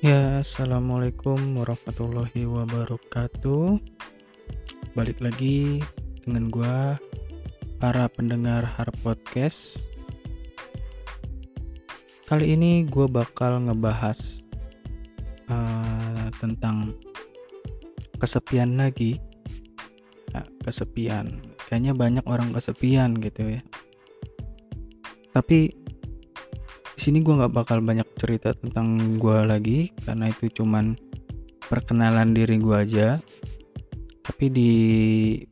Ya, assalamualaikum warahmatullahi wabarakatuh. Balik lagi dengan gua, para pendengar Harp Podcast. Kali ini gua bakal ngebahas uh, tentang kesepian lagi. Ya, kesepian. Kayaknya banyak orang kesepian gitu ya. Tapi di sini gue nggak bakal banyak cerita tentang gue lagi karena itu cuman perkenalan diri gue aja. Tapi di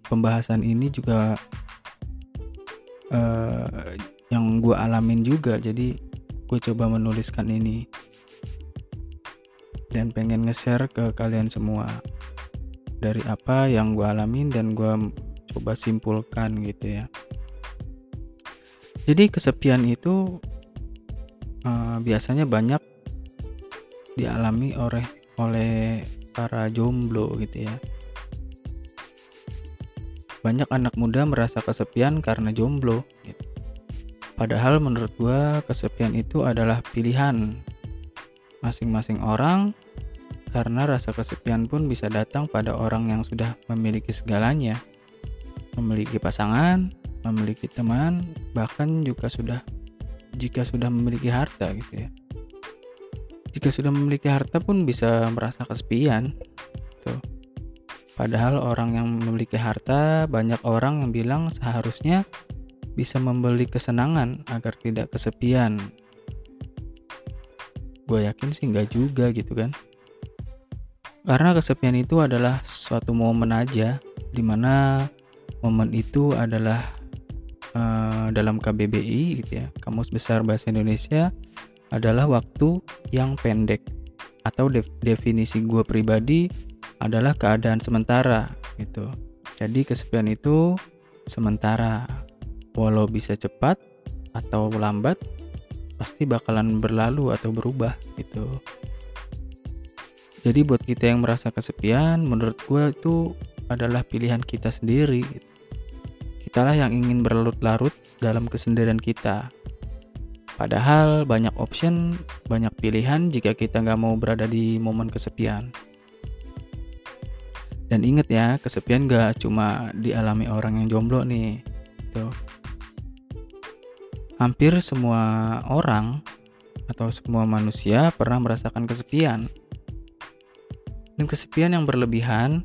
pembahasan ini juga uh, yang gue alamin juga jadi gue coba menuliskan ini. Dan pengen nge-share ke kalian semua dari apa yang gue alamin dan gue coba simpulkan gitu ya. Jadi kesepian itu uh, biasanya banyak dialami oleh oleh para jomblo gitu ya. Banyak anak muda merasa kesepian karena jomblo. Gitu. Padahal menurut gua kesepian itu adalah pilihan masing-masing orang karena rasa kesepian pun bisa datang pada orang yang sudah memiliki segalanya. Memiliki pasangan, memiliki teman, bahkan juga sudah jika sudah memiliki harta gitu ya. Jika sudah memiliki harta pun bisa merasa kesepian tuh padahal orang yang memiliki harta banyak orang yang bilang seharusnya bisa membeli kesenangan agar tidak kesepian. Gue yakin sih nggak juga gitu kan. Karena kesepian itu adalah suatu momen aja di mana momen itu adalah uh, dalam KBBI gitu ya. Kamus Besar Bahasa Indonesia adalah waktu yang pendek atau de definisi gue pribadi adalah keadaan sementara gitu. Jadi kesepian itu sementara. Walau bisa cepat atau lambat pasti bakalan berlalu atau berubah gitu. Jadi buat kita yang merasa kesepian menurut gue itu adalah pilihan kita sendiri gitu Kitalah yang ingin berlarut-larut dalam kesendirian kita. Padahal banyak option, banyak pilihan jika kita nggak mau berada di momen kesepian. Dan inget ya, kesepian nggak cuma dialami orang yang jomblo nih. Tuh. Hampir semua orang atau semua manusia pernah merasakan kesepian. Dan kesepian yang berlebihan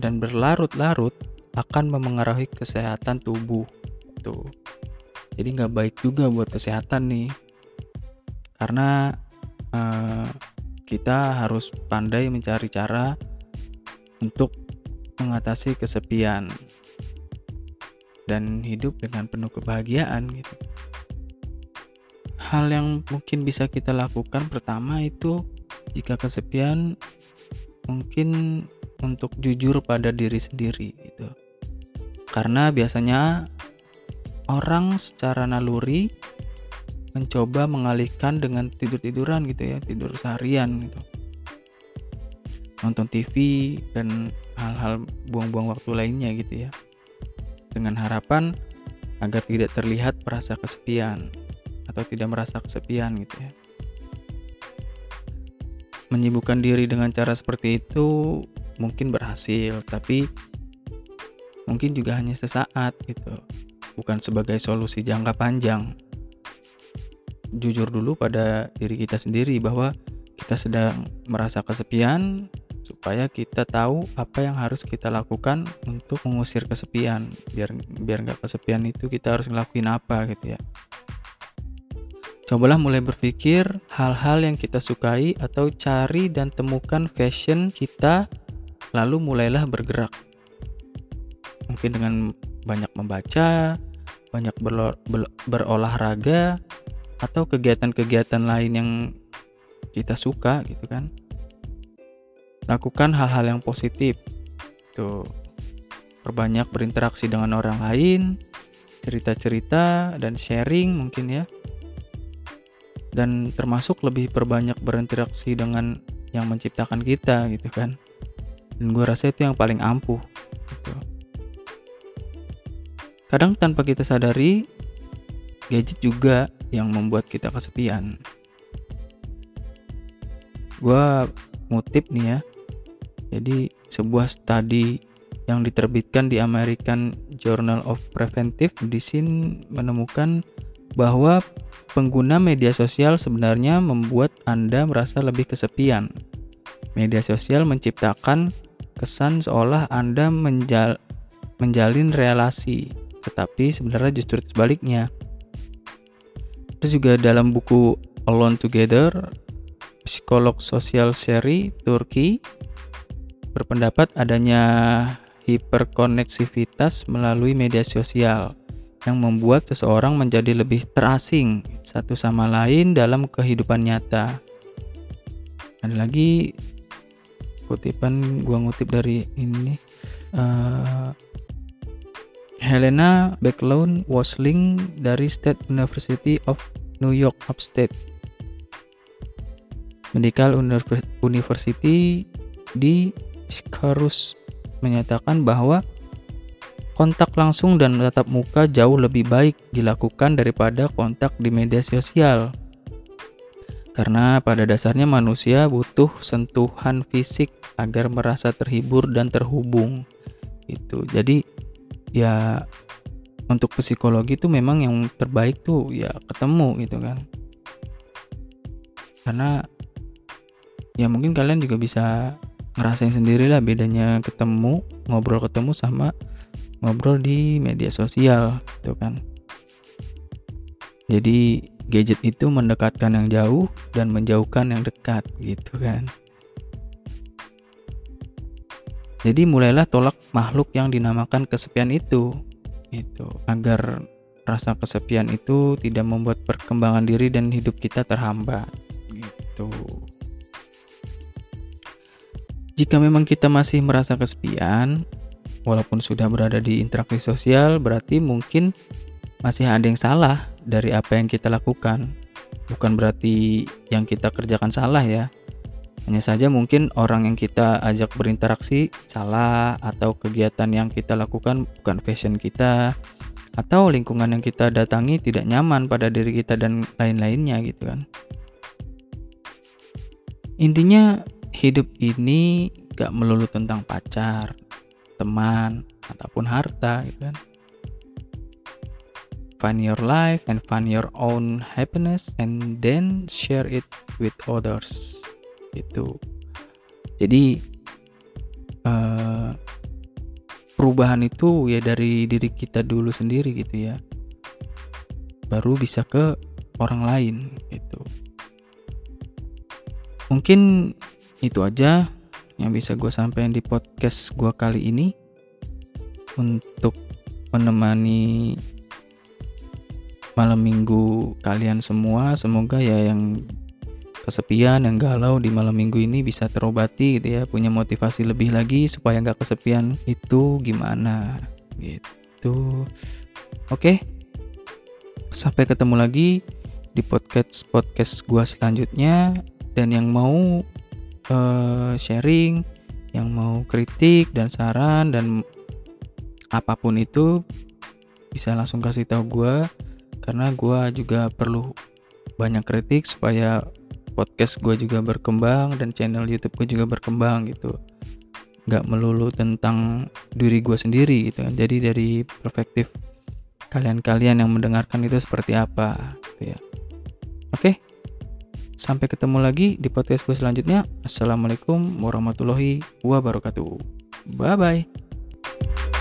dan berlarut-larut akan memengaruhi kesehatan tubuh tuh jadi nggak baik juga buat kesehatan nih. Karena uh, kita harus pandai mencari cara untuk mengatasi kesepian dan hidup dengan penuh kebahagiaan gitu. Hal yang mungkin bisa kita lakukan pertama itu jika kesepian mungkin untuk jujur pada diri sendiri gitu karena biasanya orang secara naluri mencoba mengalihkan dengan tidur-tiduran gitu ya, tidur seharian gitu. Nonton TV dan hal-hal buang-buang waktu lainnya gitu ya. Dengan harapan agar tidak terlihat merasa kesepian atau tidak merasa kesepian gitu ya. Menyibukkan diri dengan cara seperti itu mungkin berhasil, tapi mungkin juga hanya sesaat gitu. Bukan sebagai solusi jangka panjang. Jujur dulu pada diri kita sendiri bahwa kita sedang merasa kesepian supaya kita tahu apa yang harus kita lakukan untuk mengusir kesepian. Biar biar nggak kesepian itu kita harus ngelakuin apa gitu ya. Cobalah mulai berpikir hal-hal yang kita sukai atau cari dan temukan fashion kita lalu mulailah bergerak mungkin dengan banyak membaca, banyak ber, ber, berolahraga atau kegiatan-kegiatan lain yang kita suka gitu kan. Lakukan hal-hal yang positif. Tuh. Perbanyak berinteraksi dengan orang lain, cerita-cerita dan sharing mungkin ya. Dan termasuk lebih perbanyak berinteraksi dengan yang menciptakan kita gitu kan. Dan gue rasa itu yang paling ampuh gitu. Kadang tanpa kita sadari, gadget juga yang membuat kita kesepian. gue ngutip nih ya jadi sebuah studi yang diterbitkan di American Journal of Preventive Medicine menemukan bahwa pengguna media sosial sebenarnya membuat Anda merasa lebih kesepian. Media sosial menciptakan kesan seolah Anda menjal menjalin relasi, tetapi sebenarnya justru sebaliknya. Terus juga dalam buku Alone Together, psikolog sosial seri Turki berpendapat adanya hiperkoneksivitas melalui media sosial yang membuat seseorang menjadi lebih terasing satu sama lain dalam kehidupan nyata. Ada lagi kutipan gua ngutip dari ini uh, Helena Backlund Wasling dari State University of New York Upstate Medical University di Scarus menyatakan bahwa kontak langsung dan tatap muka jauh lebih baik dilakukan daripada kontak di media sosial. Karena pada dasarnya manusia butuh sentuhan fisik agar merasa terhibur dan terhubung. Itu. Jadi ya untuk psikologi itu memang yang terbaik tuh ya ketemu gitu kan. Karena ya mungkin kalian juga bisa ngerasain sendiri lah bedanya ketemu ngobrol ketemu sama ngobrol di media sosial gitu kan jadi gadget itu mendekatkan yang jauh dan menjauhkan yang dekat gitu kan jadi mulailah tolak makhluk yang dinamakan kesepian itu itu agar rasa kesepian itu tidak membuat perkembangan diri dan hidup kita terhambat gitu jika memang kita masih merasa kesepian, walaupun sudah berada di interaksi sosial, berarti mungkin masih ada yang salah dari apa yang kita lakukan. Bukan berarti yang kita kerjakan salah ya. Hanya saja mungkin orang yang kita ajak berinteraksi salah atau kegiatan yang kita lakukan bukan fashion kita atau lingkungan yang kita datangi tidak nyaman pada diri kita dan lain-lainnya gitu kan. Intinya hidup ini gak melulu tentang pacar, teman, ataupun harta gitu kan. Find your life and find your own happiness and then share it with others. Itu. Jadi uh, perubahan itu ya dari diri kita dulu sendiri gitu ya. Baru bisa ke orang lain gitu. Mungkin itu aja yang bisa gue sampaikan di podcast gue kali ini untuk menemani malam minggu kalian semua semoga ya yang kesepian yang galau di malam minggu ini bisa terobati gitu ya punya motivasi lebih lagi supaya nggak kesepian itu gimana gitu. Oke sampai ketemu lagi di podcast podcast gua selanjutnya. Dan yang mau uh, sharing, yang mau kritik dan saran dan apa pun itu bisa langsung kasih tahu gue karena gue juga perlu banyak kritik supaya podcast gue juga berkembang dan channel YouTube gue juga berkembang gitu nggak melulu tentang diri gue sendiri gitu jadi dari perspektif kalian-kalian yang mendengarkan itu seperti apa gitu ya oke? Sampai ketemu lagi di podcast gue selanjutnya. Assalamualaikum warahmatullahi wabarakatuh. Bye bye.